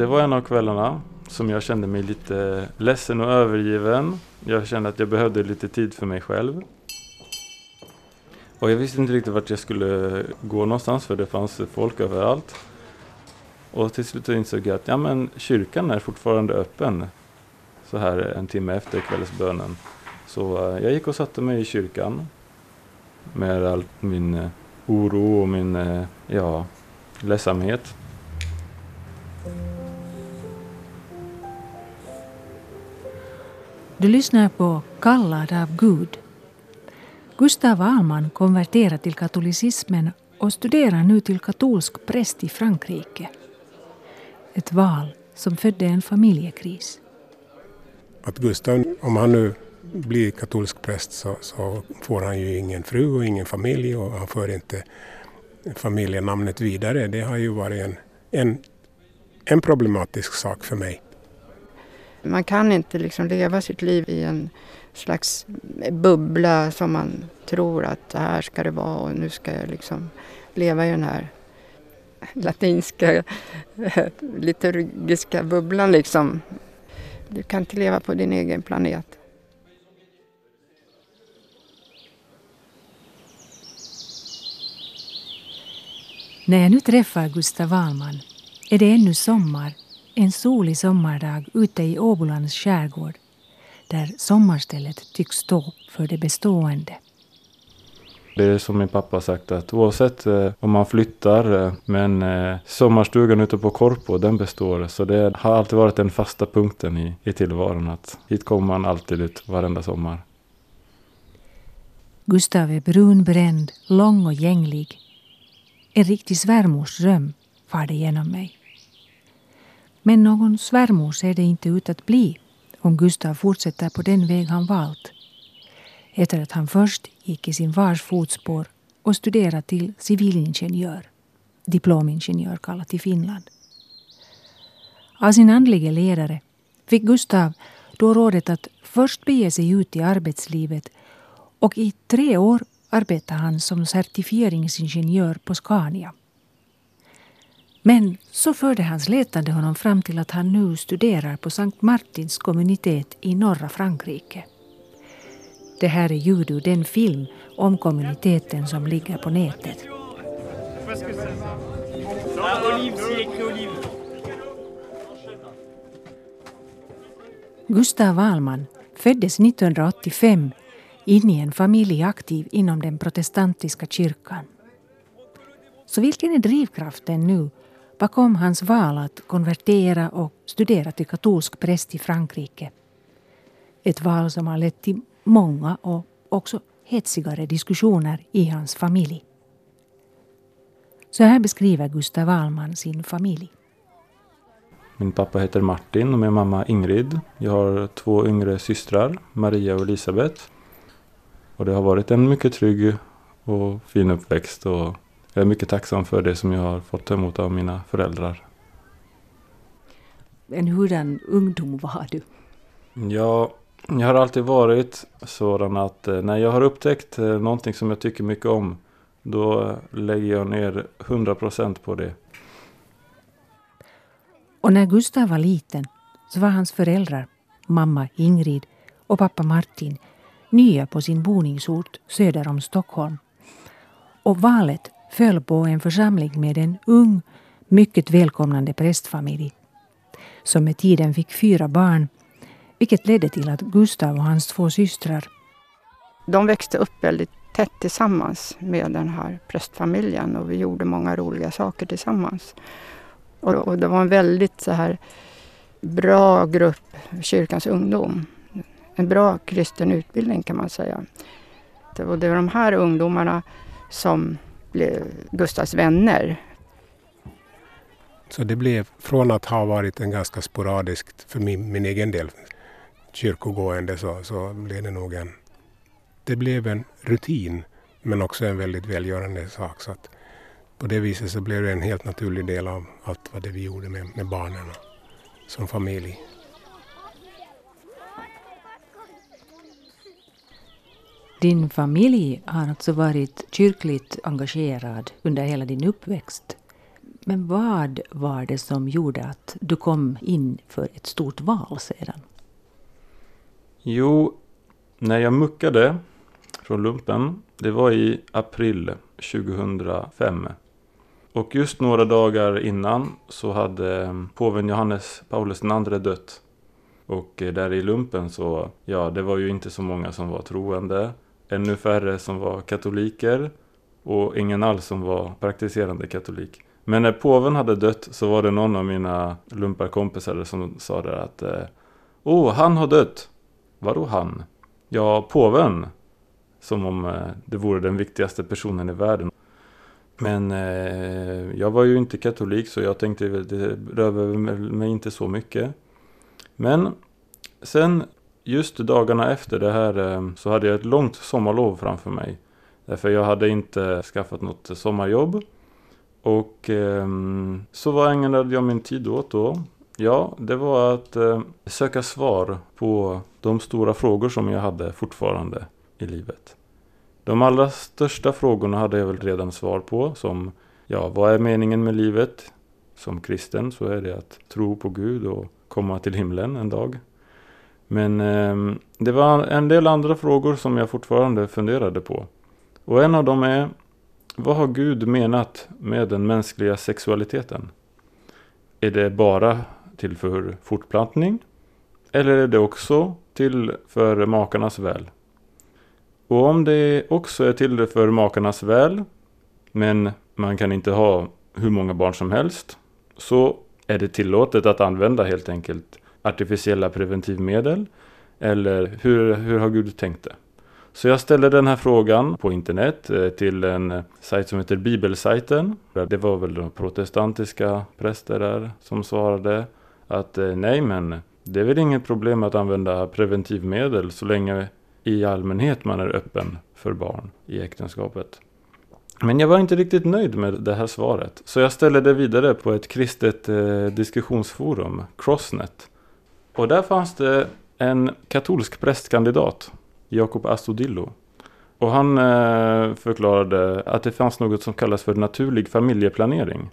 Det var en av kvällarna som jag kände mig lite ledsen och övergiven. Jag kände att jag behövde lite tid för mig själv. Och jag visste inte riktigt vart jag skulle gå någonstans för det fanns folk överallt. Och till slut insåg jag att ja, men kyrkan är fortfarande öppen så här en timme efter kvällsbönen. Så uh, jag gick och satte mig i kyrkan med all min uh, oro och min uh, ja, ledsamhet. Du lyssnar på Kallad av Gud. Gustav Ahlman konverterade till katolicismen och studerar nu till katolsk präst i Frankrike. Ett val som födde en familjekris. Att Gustav, om han nu blir katolsk präst så, så, får han ju ingen fru och ingen familj och han för inte familjenamnet vidare. Det har ju varit en, en, en problematisk sak för mig. Man kan inte liksom leva sitt liv i en slags bubbla som man tror att det här ska det vara och nu ska jag liksom leva i den här latinska liturgiska bubblan liksom. Du kan inte leva på din egen planet. När jag nu träffar Gustav Wahlman är det ännu sommar, en solig sommardag ute i Åbolands skärgård där sommarstället tycks stå för det bestående. Det är som min pappa sagt att oavsett eh, om man flyttar eh, men eh, sommarstugan ute på Korpo den består. Så det har alltid varit den fasta punkten i, i tillvaron att hit kommer man alltid ut varenda sommar. Gustav är brunbränd, lång och gänglig. En riktig svärmorsdröm far det genom mig. Men någon svärmor ser det inte ut att bli om Gustav fortsätter på den väg han valt. Efter att han först gick i sin fars fotspår och studerade till civilingenjör, diplomingenjör kallat i Finland. Av sin andlige ledare fick Gustav då rådet att först bege sig ut i arbetslivet och i tre år arbetar han som certifieringsingenjör på Scania. Men så förde hans letande honom fram till att han nu studerar på Sankt Martins kommunitet i norra Frankrike. Det här är ljud ur den film om kommuniteten som ligger på nätet. Gustav Wahlman föddes 1985 in i en familj aktiv inom den protestantiska kyrkan. Så vilken är drivkraften nu bakom hans val att konvertera och studera till katolsk präst i Frankrike? Ett val som har lett till många och också hetsigare diskussioner i hans familj. Så här beskriver Gustav Wahlman sin familj. Min pappa heter Martin och min mamma Ingrid. Jag har två yngre systrar, Maria och Elisabeth. Och det har varit en mycket trygg och fin uppväxt och jag är mycket tacksam för det som jag har fått ta emot av mina föräldrar. En hurdan ungdom var du? Ja, jag har alltid varit sådan att eh, när jag har upptäckt eh, någonting som jag tycker mycket om då lägger jag ner 100% på det. Och när Gustav var liten så var hans föräldrar, mamma Ingrid och pappa Martin, nya på sin boningsort söder om Stockholm. Och valet föll på en församling med en ung, mycket välkomnande prästfamilj som med tiden fick fyra barn vilket ledde till att Gustav och hans två systrar De växte upp väldigt tätt tillsammans med den här prästfamiljen och vi gjorde många roliga saker tillsammans. Och, och det var en väldigt så här bra grupp, kyrkans ungdom. En bra kristen utbildning kan man säga. Det var, det var de här ungdomarna som blev Gustavs vänner. Så det blev från att ha varit en ganska sporadiskt, för min, min egen del, kyrkogående så, så blev det nog en... Det blev en rutin men också en väldigt välgörande sak. Så att på det viset så blev det en helt naturlig del av allt vad det vi gjorde med, med barnen och, som familj. Din familj har alltså varit kyrkligt engagerad under hela din uppväxt. Men vad var det som gjorde att du kom in för ett stort val sedan? Jo, när jag muckade från lumpen, det var i april 2005. Och just några dagar innan så hade påven Johannes Paulus II dött. Och eh, där i lumpen så, ja, det var ju inte så många som var troende. Ännu färre som var katoliker och ingen alls som var praktiserande katolik. Men när påven hade dött så var det någon av mina lumparkompisar som sa där att eh, Åh, oh, han har dött! Vadå han? Ja, påven. Som om eh, det vore den viktigaste personen i världen. Men eh, jag var ju inte katolik så jag tänkte det rör mig inte så mycket. Men sen just dagarna efter det här ehm, så hade jag ett långt sommarlov framför mig. Därför jag hade inte skaffat något sommarjobb. Och ehm, så vad ägnade jag min tid åt då? Ja, det var att ehm, söka svar på de stora frågor som jag hade fortfarande i livet. De allra största frågorna hade jag väl redan svar på som ja, vad är meningen med livet? Som kristen så är det att tro på Gud och komma till himlen en dag. Men eh, det var en del andra frågor som jag fortfarande funderade på. Och en av dem är vad har Gud menat med den mänskliga sexualiteten? Är det bara till för fortplantning? Eller är det också till för makarnas väl? Och om det också är till för makarnas väl, men man kan inte ha hur många barn som helst, så är det tillåtet att använda helt enkelt artificiella preventivmedel? Eller hur, hur har Gud tänkt det? Så jag ställde den här frågan på internet eh, till en eh, sajt som heter Bibelsajten. Det var väl protestantiska präster där som svarade att eh, nej men det är väl inget problem att använda preventivmedel så länge i allmänhet man är öppen för barn i äktenskapet. Men jag var inte riktigt nöjd med det här svaret. Så jag ställde det vidare på ett kristet diskussionsforum, Crossnet. Och där fanns det en katolsk prästkandidat, Jakob Astudillo. Och han eh, förklarade att det fanns något som kallas för naturlig familjeplanering.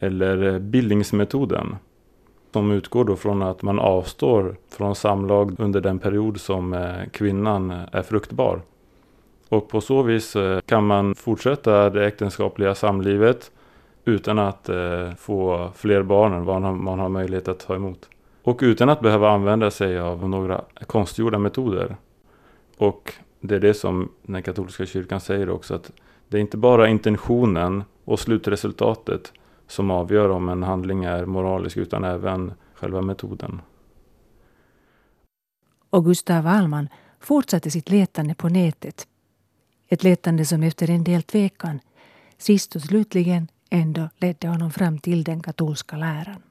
Eller bildningsmetoden. Som utgår då från att man avstår från samlag under den period som eh, kvinnan eh, är fruktbar. Och på så vis kan man fortsätta det äktenskapliga samlivet utan att få fler barn än vad man har möjlighet att ta emot. Och utan att behöva använda sig av några konstgjorda metoder. Och det är det som den katolska kyrkan säger också att det är inte bara intentionen och slutresultatet som avgör om en handling är moralisk utan även själva metoden. Och Gustav Wallman fortsatte sitt letande på nätet. Ett letande som efter en del tvekan sist och slutligen ändå ledde honom fram till den katolska läran.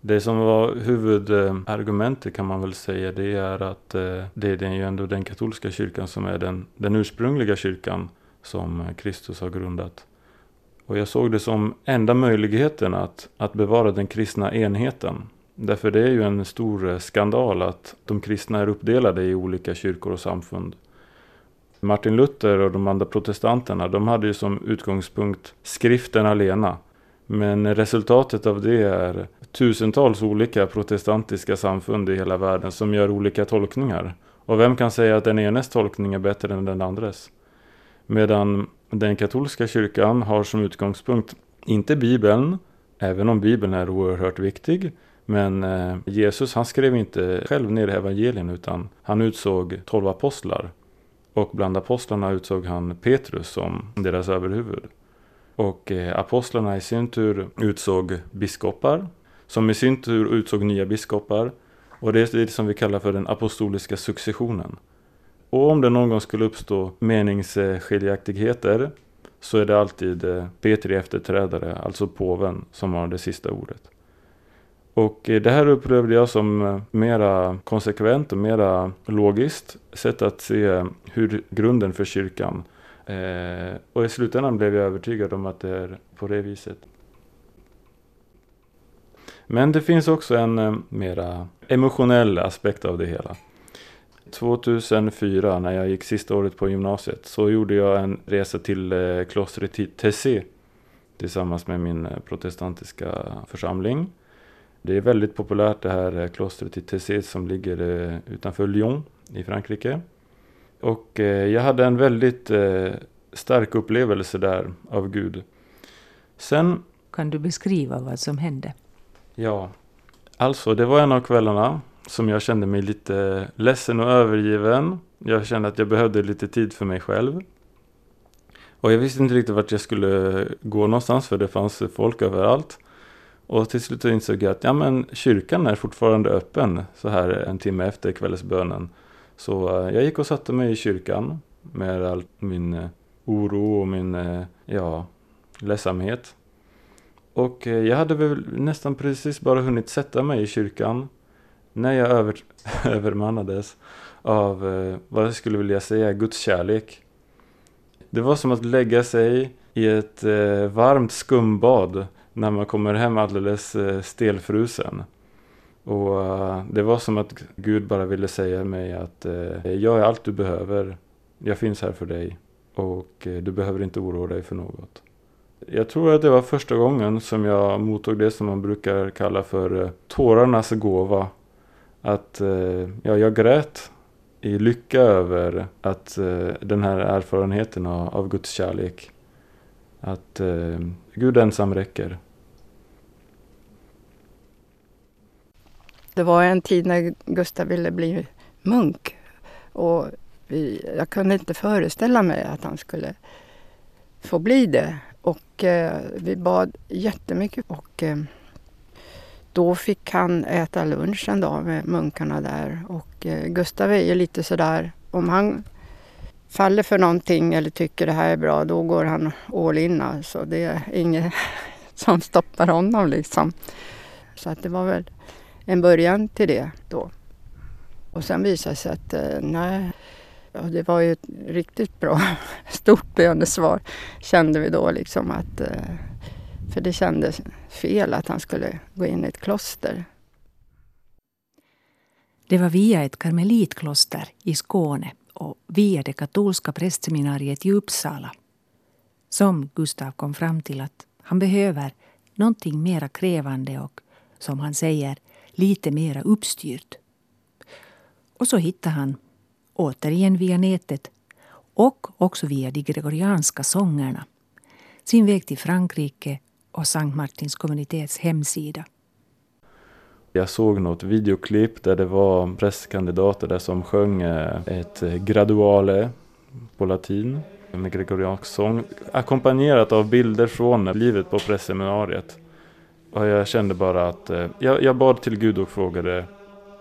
Det som var huvudargumentet kan man väl säga det är att eh, det är ju ändå den katolska kyrkan som är den, den ursprungliga kyrkan som Kristus har grundat. Och jag såg det som enda möjligheten att, att bevara den kristna enheten. Därför det är ju en stor eh, skandal att de kristna är uppdelade i olika kyrkor och samfund. Martin Luther och de andra protestanterna, de hade ju som utgångspunkt skriften alena. Men resultatet av det är tusentals olika protestantiska samfund i hela världen som gör olika tolkningar. Och vem kan säga att den enes tolkning är bättre än den andres? Medan den katolska kyrkan har som utgångspunkt inte Bibeln, även om Bibeln är oerhört viktig. Men eh, Jesus han skrev inte själv ner evangelien utan han utsåg tolv apostlar. Och bland apostlarna utsåg han Petrus som deras överhuvud. Och eh, apostlarna i sin tur utsåg biskopar som i sin tur utsåg nya biskopar. Och det är det som vi kallar för den apostoliska successionen. Och om det någon gång skulle uppstå meningsskiljaktigheter så är det alltid eh, Petri efterträdare, alltså påven, som har det sista ordet. Och eh, det här upplevde jag som mera konsekvent och mera logiskt sätt att se hur grunden för kyrkan. Eh, och i slutändan blev jag övertygad om att det är på det viset. Men det finns också en eh, mera emotionell aspekt av det hela. 2004 när jag gick sista året på gymnasiet så gjorde jag en resa till eh, klostret Tessé tillsammans med min eh, protestantiska församling. Det är väldigt populärt det här eh, klostret i Tessé som ligger eh, utanför Lyon i Frankrike. Och jag hade en väldigt stark upplevelse där av Gud. Sen... Kan du beskriva vad som hände? Ja, alltså det var en av kvällarna som jag kände mig lite ledsen och övergiven. Jag kände att jag behövde lite tid för mig själv. Och jag visste inte riktigt vart jag skulle gå någonstans för det fanns folk överallt. Och till slut insåg jag att ja, men kyrkan är fortfarande öppen så här en timme efter kvällsbönen. Så eh, jag gick och satte mig i kyrkan med all min eh, oro och min eh, ja, ledsamhet. Och jag hade väl nästan precis bara hunnit sätta mig i kyrkan när jag över, övermannades av vad jag skulle vilja säga Guds kärlek. Det var som att lägga sig i ett eh, varmt skumbad när man kommer hem alldeles eh, stelfrusen. Och uh, det var som att Gud bara ville säga mig att eh, uh, jag är allt du behöver. Jag finns här för dig och uh, du behöver inte oroa dig för något. Jag tror att det var första gången som jag mottog det som man brukar kalla för tårarnas gåva att ja, jag grät i lycka över att den här erfarenheten av, av Guds kärlek. Att Gud ensam räcker. Det var en tid när Gustav ville bli munk. Och vi, jag kunde inte föreställa mig att han skulle få bli det. Och eh, vi bad jättemycket. Och, eh, då fick han äta lunch en dag med munkarna där och eh, Gustav är ju lite sådär, om han faller för någonting eller tycker det här är bra, då går han all in alltså. Det är inget som stoppar honom liksom. Så att det var väl en början till det då. Och sen visade det sig att eh, nej, ja, det var ju ett riktigt bra stort bönesvar kände vi då liksom att eh, för det kändes fel att han skulle gå in i ett kloster. Det var via ett karmelitkloster i Skåne och via det katolska prästseminariet i Uppsala som Gustav kom fram till att han behöver någonting mera krävande och, som han säger, lite mera uppstyrt. Och så hittade han, återigen via nätet och också via de gregorianska sångerna, sin väg till Frankrike och Sankt Martins kommunitets hemsida. Jag såg något videoklipp där det var prästkandidater där som sjöng eh, ett graduale på latin med gregoriansk sång ackompanjerat av bilder från livet på prästseminariet. Och jag kände bara att eh, jag, jag bad till Gud och frågade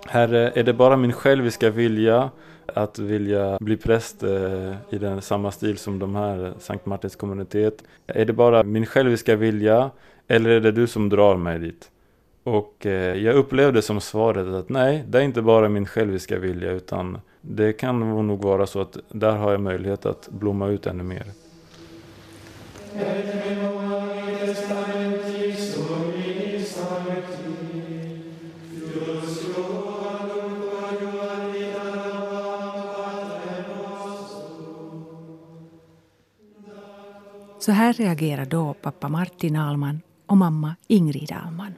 Herre, är det bara min själviska vilja att vilja bli präst eh, i den samma stil som de här eh, Sankt Martins kommunitet. Är det bara min själviska vilja eller är det du som drar mig dit? Och eh, jag upplevde som svaret att nej, det är inte bara min själviska vilja utan det kan nog vara så att där har jag möjlighet att blomma ut ännu mer. Så här reagerar då pappa Martin Alman och mamma Ingrid Alman.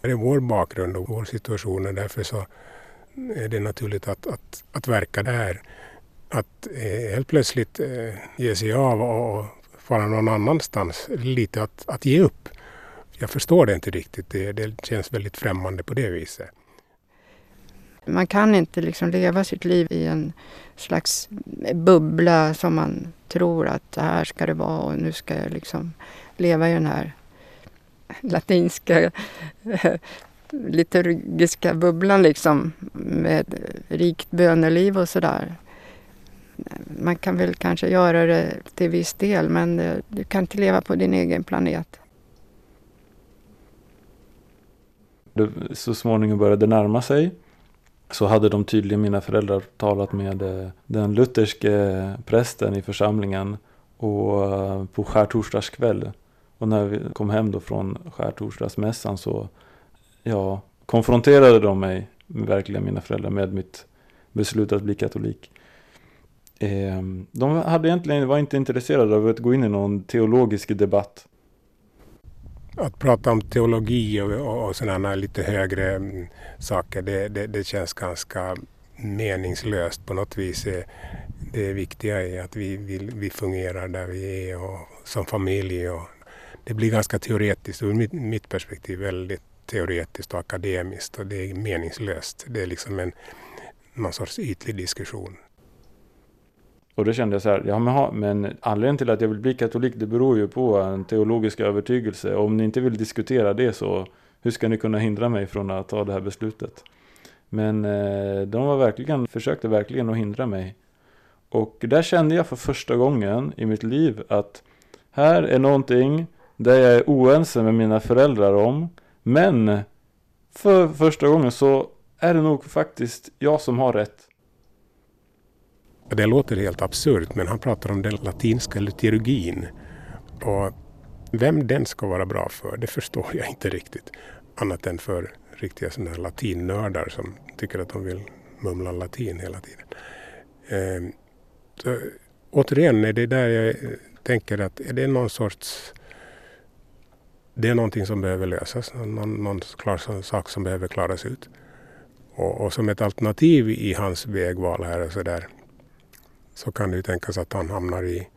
Det är vår bakgrund och vår situation och därför så är det naturligt att, att, att verka där. Att eh, helt plötsligt eh, ge sig av och fara någon annanstans, lite att, att ge upp. Jag förstår det inte riktigt, det, det känns väldigt främmande på det viset. Man kan inte liksom leva sitt liv i en slags bubbla som man tror att så här ska det vara och nu ska jag liksom leva i den här latinska liturgiska bubblan liksom med rikt böneliv och sådär. Man kan väl kanske göra det till viss del men du kan inte leva på din egen planet. Så småningom började det närma sig så hade de tydligen, mina föräldrar, talat med eh, den lutherske prästen i församlingen och eh, på skärtorsdagskväll. Och när vi kom hem då från skärtorsdagsmässan så ja, konfronterade de mig, verkligen mina föräldrar, med mitt beslut att bli katolik. Ehm, de hade egentligen, var inte intresserade av att gå in i någon teologisk debatt. Att prata om teologi och, och sådana lite högre mm, saker, det, det, det, känns ganska meningslöst på något vis. Det viktiga är att vi, vi, vi fungerar där vi är och som familj. Och det blir ganska teoretiskt, ur mitt, mitt perspektiv väldigt teoretiskt och akademiskt och det är meningslöst. Det är liksom en någon sorts ytlig diskussion. Och då kände jag så här, ja men, men anledningen till att jag vill bli katolik det beror ju på en teologisk övertygelse. Om ni inte vill diskutera det så hur ska ni kunna hindra mig från att ta det här beslutet? Men eh, de var verkligen, försökte verkligen att hindra mig. Och där kände jag för första gången i mitt liv att här är någonting där jag är oense med mina föräldrar om. Men för första gången så är det nog faktiskt jag som har rätt. Det låter helt absurt men han pratar om den latinska liturgin. Och vem den ska vara bra för det förstår jag inte riktigt. Annat än för riktiga sådana latinnördar som tycker att de vill mumla latin hela tiden. Eh, så, återigen är det där jag tänker att är det någon sorts det är någonting som behöver lösas, någon, någon klar sak som behöver klaras ut. Och, och, som ett alternativ i hans vägval här och så där så kan det ju tänkas att han hamnar i,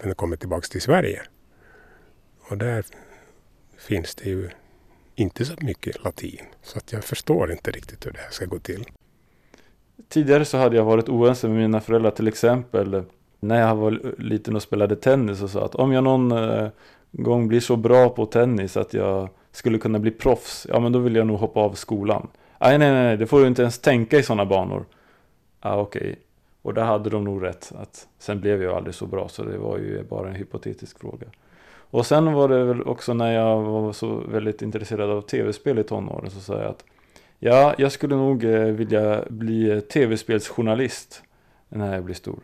även kommer tillbaka till Sverige. Och där finns det ju inte så mycket latin. Så att jag förstår inte riktigt hur det här ska gå till. Tidigare så hade jag varit oense med mina föräldrar till exempel när jag var liten och spelade tennis och sa att om jag någon eh, gång blir så bra på tennis att jag skulle kunna bli proffs, ja men då vill jag nog hoppa av skolan. Nej, nej, nej, det får du inte ens tänka i sådana banor. Ah, okej. Okay. Och där hade de nog rätt. Att sen blev jag aldrig så bra så det var ju bara en hypotetisk fråga. Och sen var det väl också när jag var så väldigt intresserad av tv-spel i tonåren så sa jag att ja, jag skulle nog eh, vilja bli eh, tv-spelsjournalist när jag blir stor.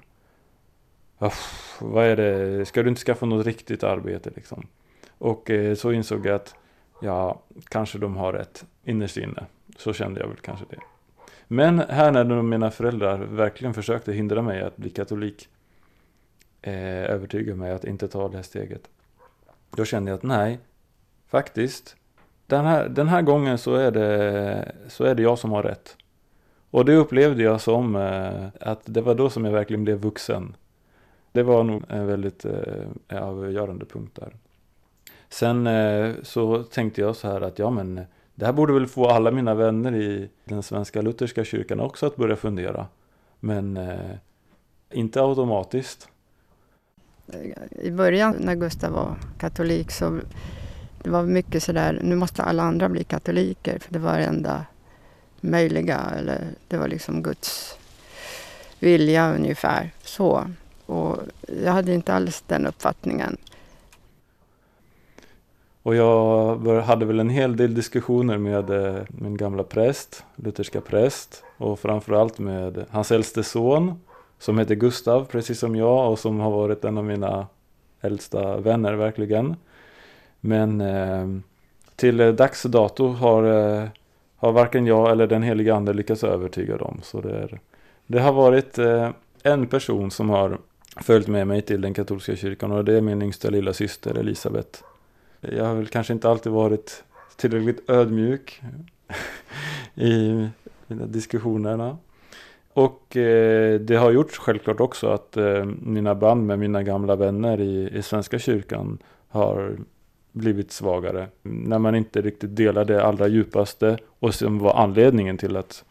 Uff, vad är det, ska du inte skaffa något riktigt arbete liksom? Och eh, så insåg jag att ja, kanske de har rätt innerst inne. Så kände jag väl kanske det. Men här när mina föräldrar verkligen försökte hindra mig att bli katolik, eh, övertyga mig att inte ta det här steget. Då kände jag att nej, faktiskt, den här, den här gången så är, det, så är det jag som har rätt. Och det upplevde jag som eh, att det var då som jag verkligen blev vuxen. Det var nog en väldigt eh, avgörande punkt där. Sen eh, så tänkte jag så här att ja men det här borde väl få alla mina vänner i den svenska lutherska kyrkan också att börja fundera. Men eh, inte automatiskt. I början när Gustav var katolik så det var mycket sådär, nu måste alla andra bli katoliker för det var det enda möjliga. Eller det var liksom Guds vilja ungefär. Så. Och jag hade inte alls den uppfattningen. Och jag hade väl en hel del diskussioner med eh, min gamla präst, lutherska präst. Och framförallt med hans äldste son som heter Gustav, precis som jag och som har varit en av mina äldsta vänner verkligen. Men eh, till dags dato har, eh, har varken jag eller den heliga ande lyckats övertyga dem. Så det, är, det har varit eh, en person som har följt med mig till den katolska kyrkan och det är min yngsta lilla syster Elisabeth. Jag har väl kanske inte alltid varit tillräckligt ödmjuk i mina diskussionerna. Och eh, det har gjort självklart också att eh, mina band med mina gamla vänner i, i Svenska kyrkan har blivit svagare. När man inte riktigt delar det allra djupaste och som var anledningen till att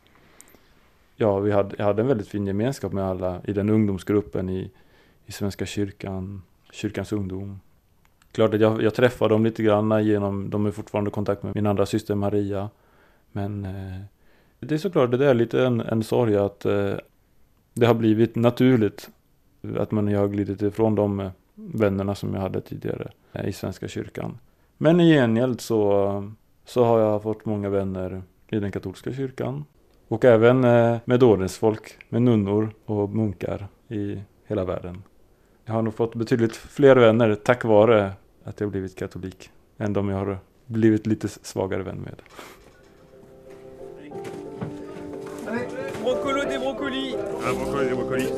ja, vi hade, jag hade en väldigt fin gemenskap med alla i den ungdomsgruppen i, i Svenska kyrkan, kyrkans ungdom. Klart att jag, jag träffar dem lite grann genom, de är fortfarande i kontakt med min andra syster Maria. Men eh, det är såklart, det är lite en, en sorg att eh, det har blivit naturligt att man har glidit ifrån de eh, vännerna som jag hade tidigare eh, i Svenska kyrkan. Men i gengäld så, så har jag fått många vänner i den katolska kyrkan. Och även eh, med ordensfolk, med nunnor och munkar i hela världen. Jag har nog fått betydligt fler vänner tack vare att jag blivit katolik än de jag har blivit lite svagare vän med. Broccolo des brocolis. Un brocoli, des brocolis.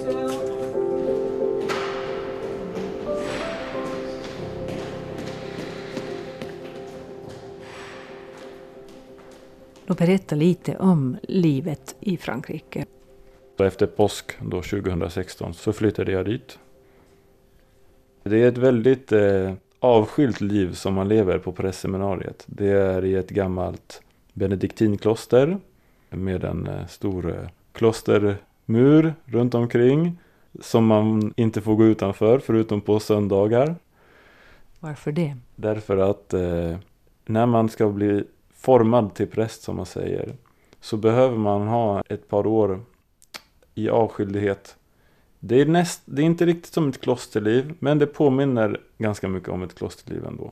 Och berätta lite om livet i Frankrike. Efter påsk då 2016 så flyttade jag dit. Det är ett väldigt eh, avskilt liv som man lever på prästseminariet. Det är i ett gammalt benediktinkloster med en eh, stor eh, klostermur runt omkring som man inte får gå utanför förutom på söndagar. Varför det? Därför att eh, när man ska bli formad till präst som man säger så behöver man ha ett par år i avskildhet. Det är, näst, det är inte riktigt som ett klosterliv men det påminner ganska mycket om ett klosterliv ändå.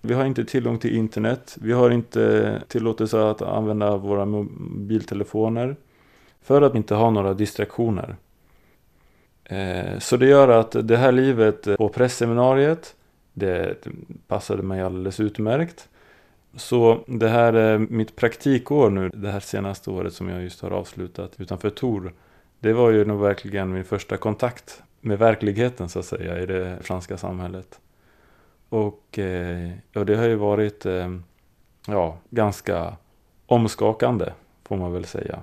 Vi har inte tillgång till internet. Vi har inte tillåtelse att använda våra mobiltelefoner. För att inte ha några distraktioner. Eh, så det gör att det här livet på pressseminariet, det passade mig alldeles utmärkt. Så det här är mitt praktikår nu, det här senaste året som jag just har avslutat utanför Tor. Det var ju nog verkligen min första kontakt med verkligheten så att säga i det franska samhället. Och eh, och det har ju varit eh, ja, ganska omskakande får man väl säga.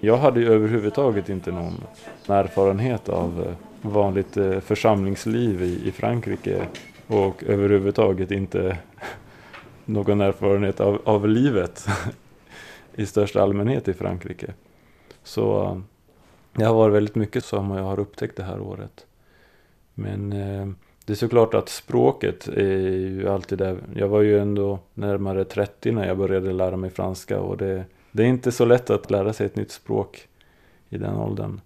Jag hade ju överhuvudtaget inte någon erfarenhet av eh, vanligt församlingsliv i Frankrike och överhuvudtaget inte någon erfarenhet av, av livet i största allmänhet i Frankrike. Så eh, det har varit väldigt mycket som jag har upptäckt det här året. Men eh, det är såklart att språket är ju alltid där. Jag var ju ändå närmare 30 när jag började lära mig franska och det, det är inte så lätt att lära sig ett nytt språk i den åldern.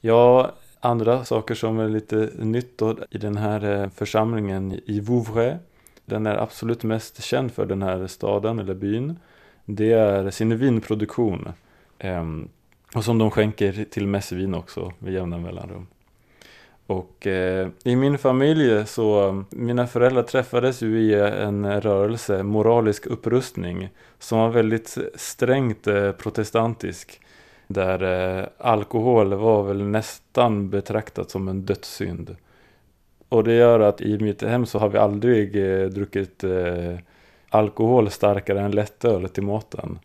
Ja, andra saker som är lite nytt då, i den här eh, församlingen i Vouvray. Den är absolut mest känd för den här staden eller byn. Det är sin vinproduktion. Ehm, och som de skänker till mässvin också med jämna mellanrum. Och eh, i min familj så, mina föräldrar träffades ju i en rörelse, moralisk upprustning, som var väldigt strängt eh, protestantisk. Där eh, alkohol var väl nästan betraktat som en dödssynd. Och det gör att i mitt hem så har vi aldrig eh, druckit eh, alkohol starkare än lättöl till maten.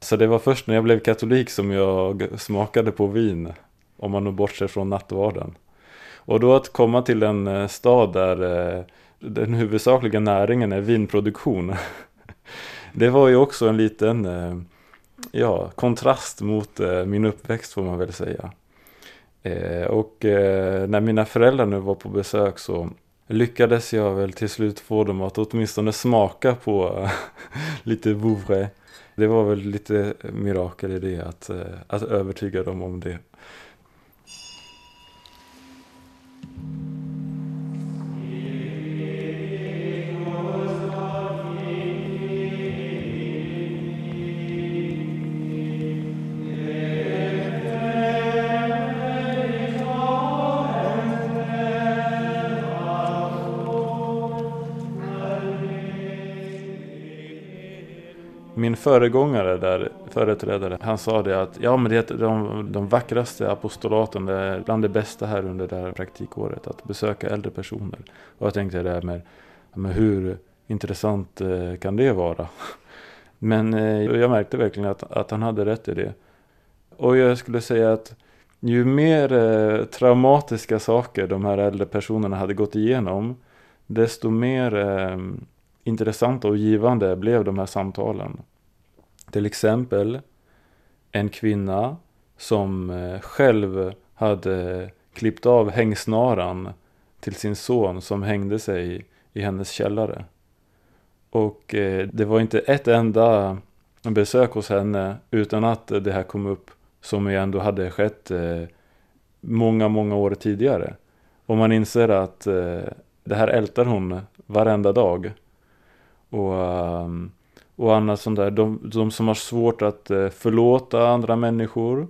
Så det var först när jag blev katolik som jag smakade på vin. Om man nu bortser från nattvarden. Och då att komma till en eh, stad där eh, den huvudsakliga näringen är vinproduktion. Det var ju också en liten eh, ja, kontrast mot eh, min uppväxt får man väl säga. Eh, och eh, när mina föräldrar nu var på besök så lyckades jag väl till slut få dem att åtminstone smaka på lite Vouvray. Det var väl lite mirakel i det att, att övertyga dem om det. Föregångare där, företrädare, han sa det att ja men det är de, de vackraste apostolaten, det är bland det bästa här under det här praktikåret, att besöka äldre personer. Och jag tänkte det här med, med hur intressant eh, kan det vara? Men eh, jag märkte verkligen att, att han hade rätt i det. Och jag skulle säga att ju mer eh, traumatiska saker de här äldre personerna hade gått igenom, desto mer intressanta och givande blev de här samtalen. Till exempel en kvinna som eh, själv hade klippt av hängsnaran till sin son som hängde sig i hennes källare. Och eh, det var inte ett enda besök hos henne utan att det här kom upp som ju ändå hade skett eh, många, många år tidigare. Och man inser att det här ältar hon varenda dag. Och ehm, och annat sånt där. De, de som har svårt att eh, förlåta andra människor.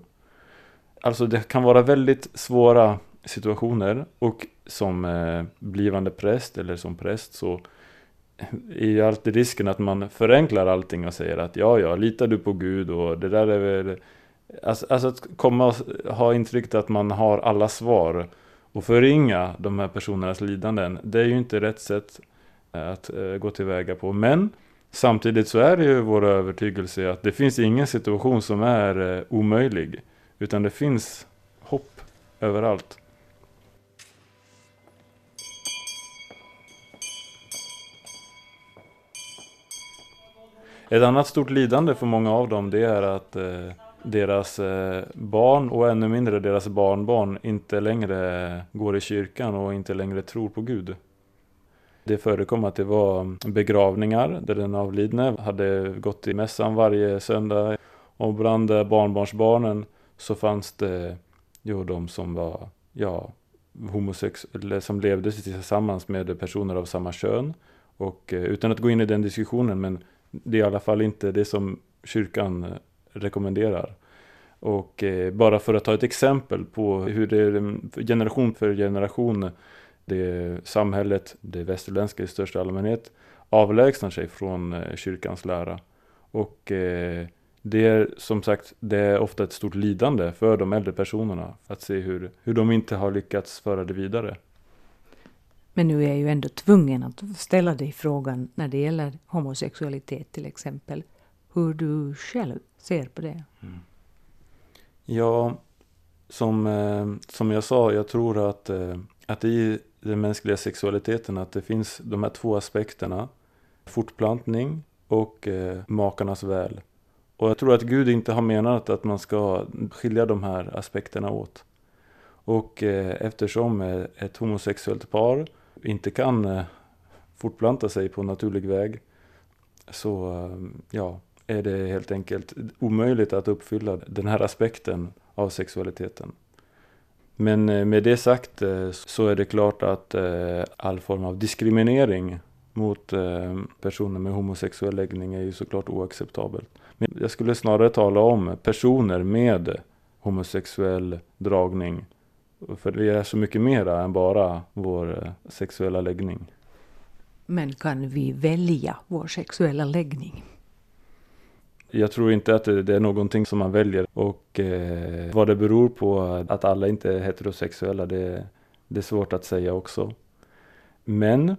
Alltså det kan vara väldigt svåra situationer och som eh, blivande präst eller som präst så är ju alltid risken att man förenklar allting och säger att ja, ja, litar du på Gud och det där är väl... Alltså, alltså att komma och ha intrycket att man har alla svar och förringa de här personernas lidanden, det är ju inte rätt sätt att eh, gå tillväga på. Men samtidigt så är det ju vår övertygelse att det finns ingen situation som är eh, omöjlig, utan det finns hopp överallt. Ett annat stort lidande för många av dem det är att eh, deras eh, barn och ännu mindre deras barnbarn inte längre eh, går i kyrkan och inte längre tror på Gud. Det förekom att det var begravningar där den avlidne hade gått i mässan varje söndag och bland eh, barnbarnsbarnen så fanns det jo, de som var ja, homosexuella, som levde tillsammans med personer av samma kön. Och eh, utan att gå in i den diskussionen, men det är i alla fall inte det som kyrkan eh, rekommenderar. Och eh, bara för att ta ett exempel på hur det mm, är generation för generation det samhället, det västerländska i största allmänhet, avlägsnar sig från eh, kyrkans lära. Och eh, det är som sagt, det är ofta ett stort lidande för de äldre personerna att se hur, hur de inte har lyckats föra det vidare. Men nu är jag ju ändå tvungen att ställa dig frågan när det gäller homosexualitet till exempel. Hur du själv ser på det? Mm. Ja, som, eh, som jag sa, jag tror att, eh, att i den mänskliga sexualiteten att det finns de här två aspekterna. Fortplantning och eh, makarnas väl. Och jag tror att Gud inte har menat att man ska skilja de här aspekterna åt. Och eh, eftersom eh, ett homosexuellt par inte kan eh, fortplanta sig på naturlig väg så eh, ja, är det helt enkelt omöjligt att uppfylla den här aspekten av sexualiteten. Men eh, med det sagt eh, så är det klart att eh, all form av diskriminering mot personer med homosexuell läggning är ju såklart oacceptabelt. Men jag skulle snarare tala om personer med homosexuell dragning för vi är så mycket mera än bara vår sexuella läggning. Men kan vi välja vår sexuella läggning? Jag tror inte att det är någonting som man väljer och eh, vad det beror på att alla inte är heterosexuella det, det är svårt att säga också. Men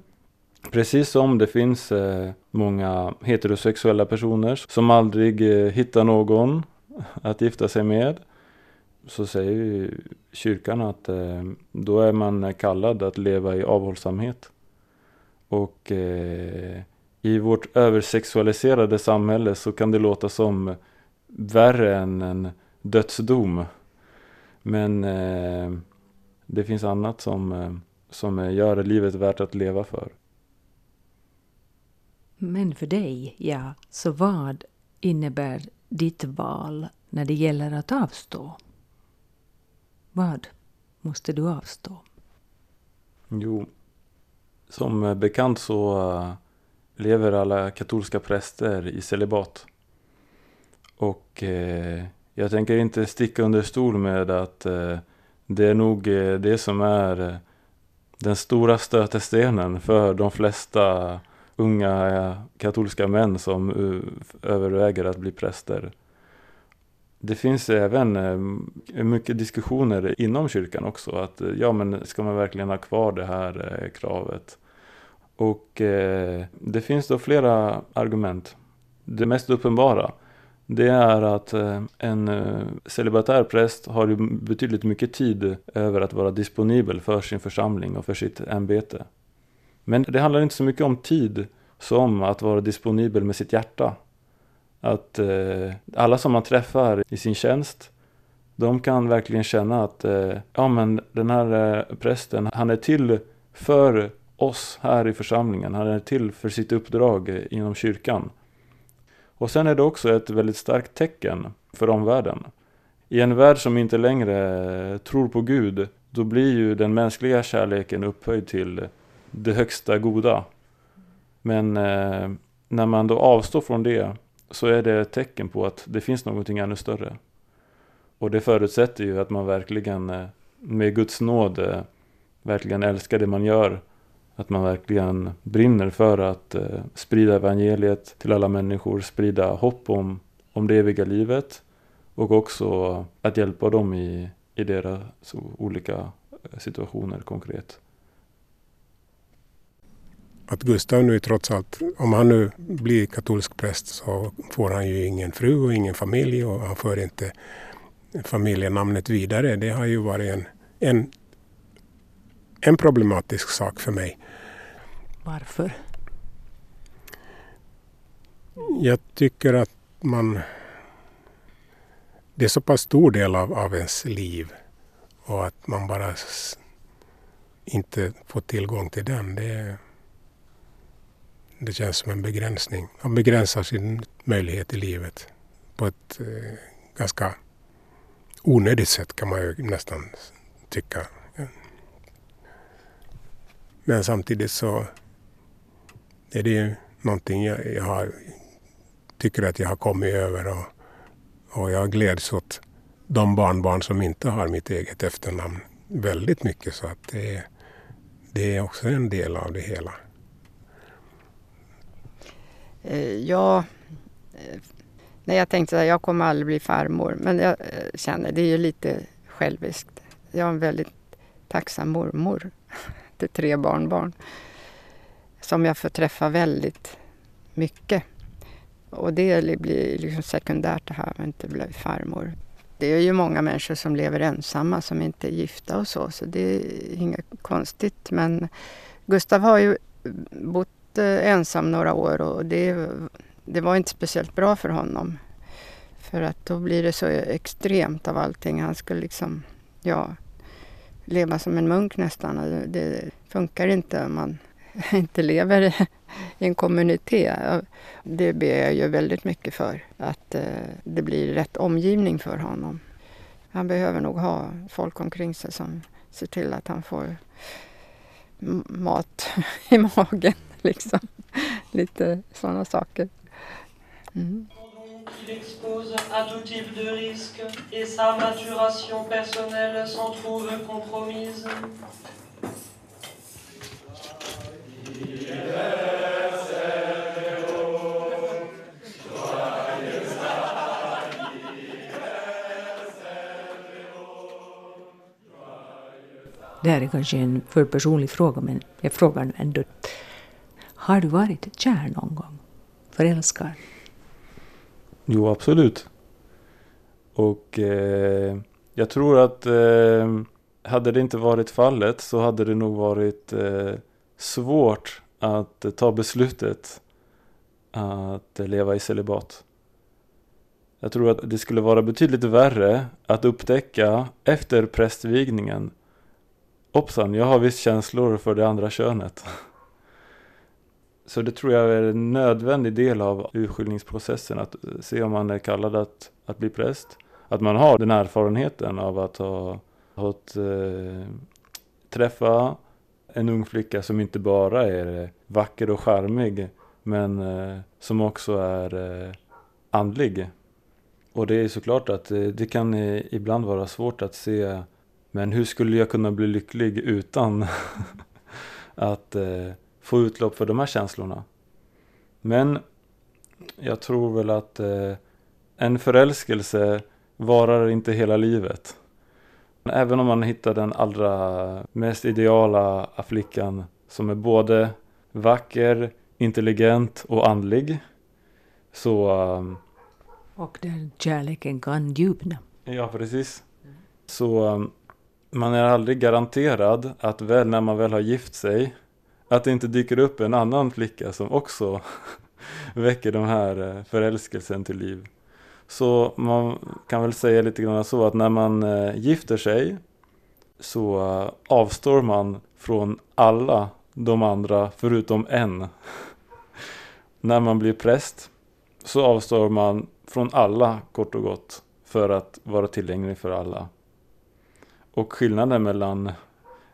precis som det finns eh, många heterosexuella personer som aldrig eh, hittar någon att gifta sig med så säger ju kyrkan att eh, då är man kallad att leva i avhållsamhet. Och eh, i vårt översexualiserade samhälle så kan det låta som värre än en dödsdom. Men eh, det finns annat som, eh, som gör livet värt att leva för. Men för dig, ja, så vad innebär ditt val när det gäller att avstå? Vad måste du avstå? Jo, som bekant så eh, lever alla katolska präster i celibat. Och eh, jag tänker inte sticka under stol med att eh, det är nog eh, det som är eh, den stora stötestenen för de flesta unga eh, katolska män som överväger att bli präster. Det finns även mycket diskussioner inom kyrkan också. Att ja, men ska man verkligen ha kvar det här kravet? Och eh, det finns då flera argument. Det mest uppenbara det är att eh, en eh, celibatär präst har ju betydligt mycket tid över att vara disponibel för sin församling och för sitt ämbete. Men det handlar inte så mycket om tid som att vara disponibel med sitt hjärta. Att eh, alla som man träffar i sin tjänst, de kan verkligen känna att eh, ja, men den här eh, prästen, han är till för oss här i församlingen. Han är till för sitt uppdrag inom kyrkan. Och sen är det också ett väldigt starkt tecken för omvärlden. I en värld som inte längre tror på Gud, då blir ju den mänskliga kärleken upphöjd till det högsta goda. Men eh, när man då avstår från det så är det ett tecken på att det finns någonting ännu större. Och det förutsätter ju att man verkligen eh, med Guds nåd eh, verkligen älskar det man gör. Att man verkligen brinner för att eh, sprida evangeliet till alla människor, sprida hopp om, om det eviga livet och också att hjälpa dem i, i deras olika eh, situationer konkret. Att Gustav nu trots allt, om han nu blir katolsk präst så får han ju ingen fru och ingen familj och han för inte familjenamnet vidare. Det har ju varit en, en, en problematisk sak för mig. Varför? Jag tycker att man... Det är så pass stor del av, av ens liv och att man bara inte får tillgång till den. Det, det känns som en begränsning. Man begränsar sin möjlighet i livet på ett eh, ganska onödigt sätt kan man ju nästan tycka. Men samtidigt så är det ju någonting jag, jag har, tycker att jag har kommit över och, och jag gläds åt de barnbarn som inte har mitt eget efternamn väldigt mycket så att det, det är också en del av det hela. Eh, ja, eh, när jag tänkte att jag kommer aldrig bli farmor. Men jag eh, känner, det är ju lite själviskt. Jag har en väldigt tacksam mormor till tre barnbarn. Som jag får träffa väldigt mycket. Och det blir liksom sekundärt det här med att inte bli farmor. Det är ju många människor som lever ensamma som inte är gifta och så, så det är inget konstigt. Men Gustav har ju bott eh, ensam några år och det det var inte speciellt bra för honom. För att då blir det så extremt av allting. Han skulle liksom, ja, leva som en munk nästan. Alltså, det funkar inte om man inte lever i en kommunitet. Det ber jag ju väldigt mycket för. Att eh, det blir rätt omgivning för honom. Han behöver nog ha folk omkring sig som ser till att han får mat i magen. Liksom. Lite sådana saker. Mm. Il expose à tout type de risque et sa maturation personnelle s'en trouve compromise. Det här är kanske en för personlig fråga, men jag frågar ändå. Har du varit kär någon gång? Förälskad? Jo, absolut. Och eh, jag tror att eh, hade det inte varit fallet så hade det nog varit eh, svårt att ta beslutet att leva i celibat. Jag tror att det skulle vara betydligt värre att upptäcka efter prästvigningen Hoppsan, jag har visst känslor för det andra könet. Så det tror jag är en nödvändig del av urskiljningsprocessen, att se om man är kallad att, att bli präst. Att man har den erfarenheten av att ha, fått eh, träffa en ung flicka som inte bara är eh, vacker och charmig, men eh, som också är eh, andlig. Och det är såklart att eh, det kan eh, ibland vara svårt att se, men hur skulle jag kunna bli lycklig utan att eh, få utlopp för de här känslorna. Men jag tror väl att eh, en förälskelse varar inte hela livet. Även om man hittar den allra mest ideala flickan som är både vacker, intelligent och andlig. Så... Um, och där kärleken kan djupna. Ja, precis. Så um, man är aldrig garanterad att väl när man väl har gift sig att det inte dyker upp en annan flicka som också väcker den här eh, förälskelsen till liv. Så man kan väl säga lite grann så att när man eh, gifter sig så eh, avstår man från alla de andra förutom en. när man blir präst så avstår man från alla kort och gott för att vara tillgänglig för alla. Och skillnaden mellan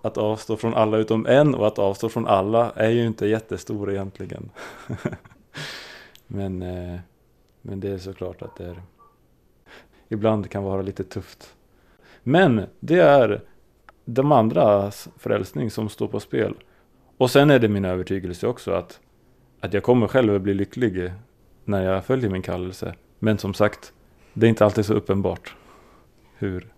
att avstå från alla utom en och att avstå från alla är ju inte jättestor egentligen. men, eh, men det är såklart att det är, ibland kan vara lite tufft. Men det är de andras frälsning som står på spel. Och sen är det min övertygelse också att, att jag kommer själv att bli lycklig när jag följer min kallelse. Men som sagt, det är inte alltid så uppenbart hur.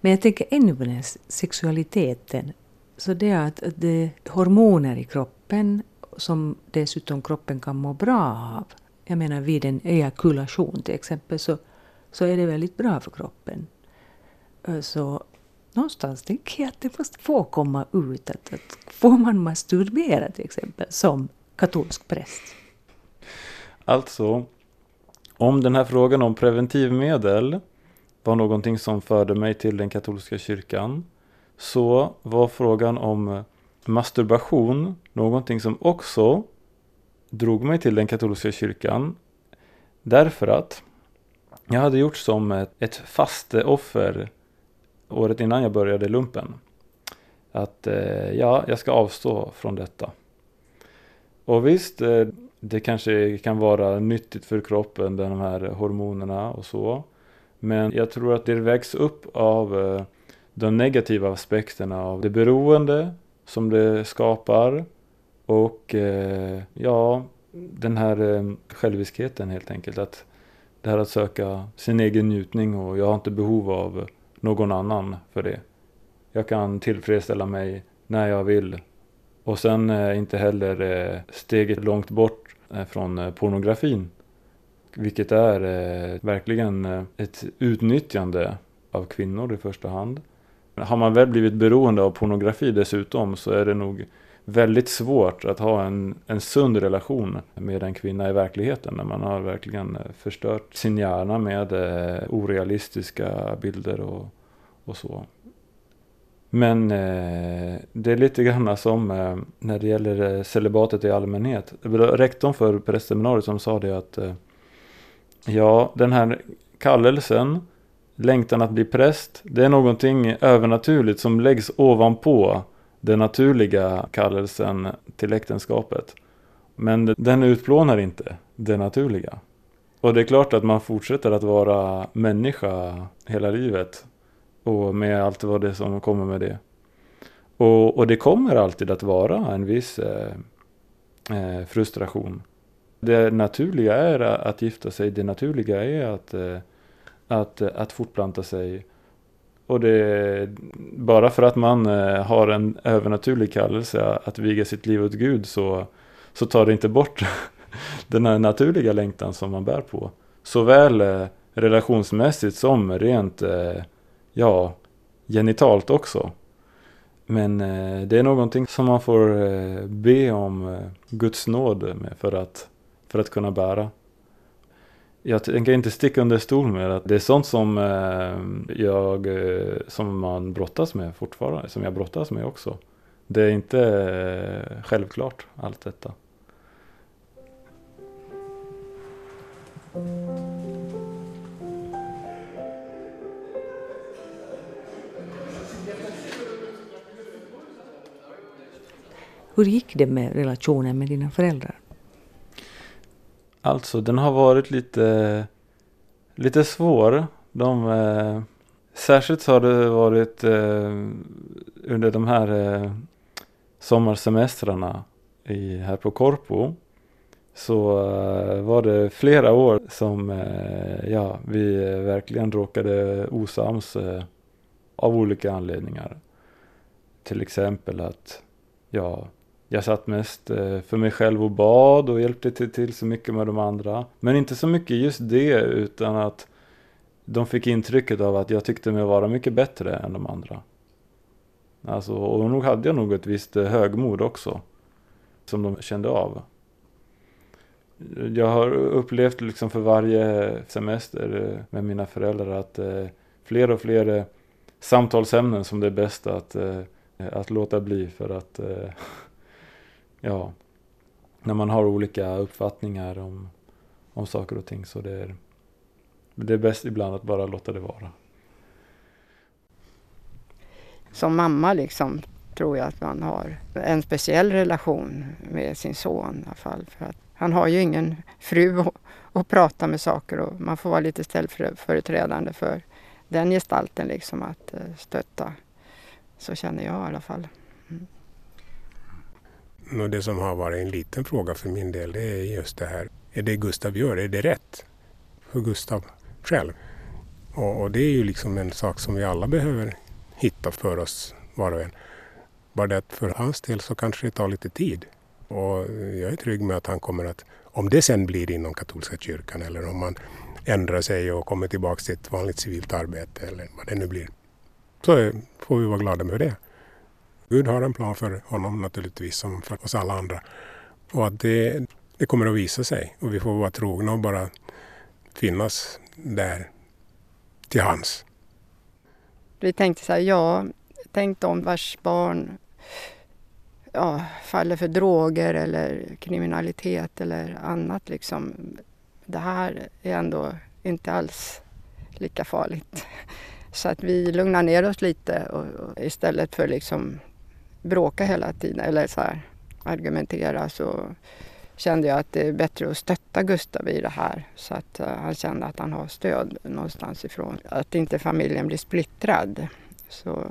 Men jag tänker ännu på den här sexualiteten. Så det är att, att det är hormoner i kroppen som dessutom kroppen kan må bra av. Jag menar vid en ejakulation till exempel så, så är det väldigt bra för kroppen. Så någonstans tänker jag att det måste få komma ut. Att, att får man masturbera till exempel som katolsk präst? Alltså, om den här frågan om preventivmedel var någonting som förde mig till den katolska kyrkan så var frågan om masturbation någonting som också drog mig till den katolska kyrkan därför att jag hade gjort som ett, ett fasteoffer året innan jag började lumpen. Att eh, ja, jag ska avstå från detta. Och visst, eh, det kanske kan vara nyttigt för kroppen, de här hormonerna och så. Men jag tror att det vägs upp av eh, de negativa aspekterna av det beroende som det skapar och eh, ja, den här eh, själviskheten helt enkelt. Att det här att söka sin egen njutning och jag har inte behov av någon annan för det. Jag kan tillfredsställa mig när jag vill. Och sen eh, inte heller eh, steget långt bort eh, från eh, pornografin. Vilket är eh, verkligen eh, ett utnyttjande av kvinnor i första hand. Har man väl blivit beroende av pornografi dessutom så är det nog väldigt svårt att ha en, en sund relation med en kvinna i verkligheten när man har verkligen eh, förstört sin hjärna med eh, orealistiska bilder och, och så. Men eh, det är lite grann som eh, när det gäller eh, celibatet i allmänhet. Rektorn för prästseminariet som sa det att eh, ja, den här kallelsen längtan att bli präst, det är någonting övernaturligt som läggs ovanpå den naturliga kallelsen till äktenskapet. Men den utplånar inte det naturliga. Och det är klart att man fortsätter att vara människa hela livet. Och med allt vad det som kommer med det. Och, och det kommer alltid att vara en viss eh, eh frustration. Det naturliga är att gifta sig, det naturliga är att eh, att, att fortplanta sig. Och det, bara för att man eh, har en övernaturlig kallelse att viga sitt liv åt Gud så, så tar det inte bort den här naturliga längtan som man bär på. Såväl eh, relationsmässigt som rent, eh, ja, genitalt också. Men det är någonting som man får be om Guds nåd med för att, för att kunna bära jag tänker inte sticka under stol med att det är sånt som eh, jag, eh, som man brottas med fortfarande, som jag brottas med också. Det är inte eh, självklart allt detta. Hur gick det med relationen med dina föräldrar? Alltså den har varit lite, lite svår. De, eh, särskilt har det varit eh, under de här eh, sommarsemestrarna i, här på Korpo. Så eh, var det flera år som eh, ja, vi eh, verkligen råkade osams eh, av olika anledningar. Till exempel att ja, jag satt mest eh, för mig själv och bad och hjälpte till, till så mycket med de andra. Men inte så mycket just det utan att de fick intrycket av att jag tyckte mig vara mycket bättre än de andra. Alltså, och nog hade jag nog ett visst eh, högmod också. Som de kände av. Jag har upplevt liksom för varje semester eh, med mina föräldrar att fler och fler samtalsämnen som det är bäst att, att låta bli för att ja, när man har olika uppfattningar om, om saker och ting så det är, det är bäst ibland att bara låta det vara. Som mamma liksom tror jag att man har en speciell relation med sin son i alla fall. För att han har ju ingen fru att, prata med saker och man får vara lite ställföreträdande för den gestalten liksom att eh, stötta Så känner jag i alla fall. Och det som har varit en liten fråga för min del det är just det här. Är det Gustav gör, är det rätt för Gustav själv? Och, och det är ju liksom en sak som vi alla behöver hitta för oss var och en. Bara det att för hans del så kanske det tar lite tid. Och jag är trygg med att han kommer att, om det sen blir inom katolska kyrkan eller om man ändrar sig och kommer tillbaka till ett vanligt civilt arbete eller vad det nu blir. Så får vi vara glada med det. Gud har en plan för honom naturligtvis som för oss alla andra. Och att det, det kommer att visa sig och vi får vara trogna och bara finnas där till hans. Vi tänkte så här, ja, tänk om vars barn ja, faller för droger eller kriminalitet eller annat. Liksom. Det här är ändå inte alls lika farligt. Så att vi lugnar ner oss lite och, och istället för liksom bråka hela tiden eller så här, argumentera så kände jag att det är bättre att stötta Gustav i det här så att uh, han kände att han har stöd någonstans ifrån. Att inte familjen blir splittrad. Så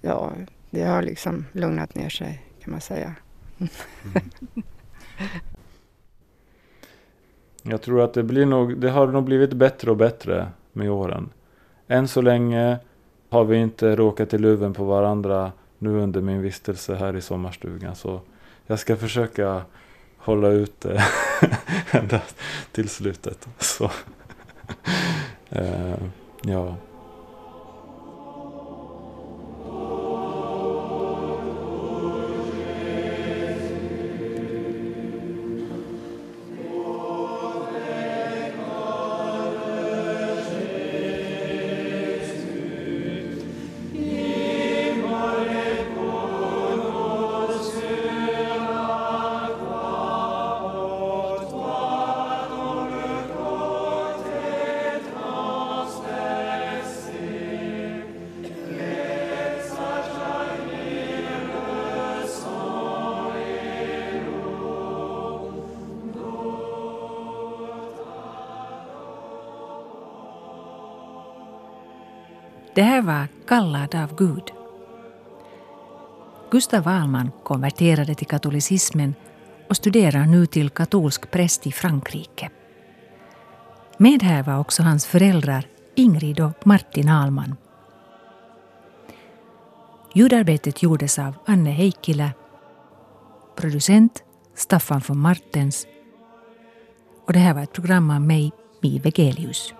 ja, det har liksom lugnat ner sig kan man säga. Mm. Jag tror att det, blir nog, det har nog blivit bättre och bättre med åren. Än så länge har vi inte råkat i luven på varandra nu under min vistelse här i sommarstugan. Så jag ska försöka hålla ut det ända till slutet. Så, eh, ja. Kallad av Gud. Gustav Wahlman konverterade till katolicismen och studerar nu till katolsk präst i Frankrike. Med här var också hans föräldrar Ingrid och Martin Ahlman. Ljudarbetet gjordes av Anne Heikkilä, producent Staffan von Martens och det här var ett program av mig, Mi Vegelius.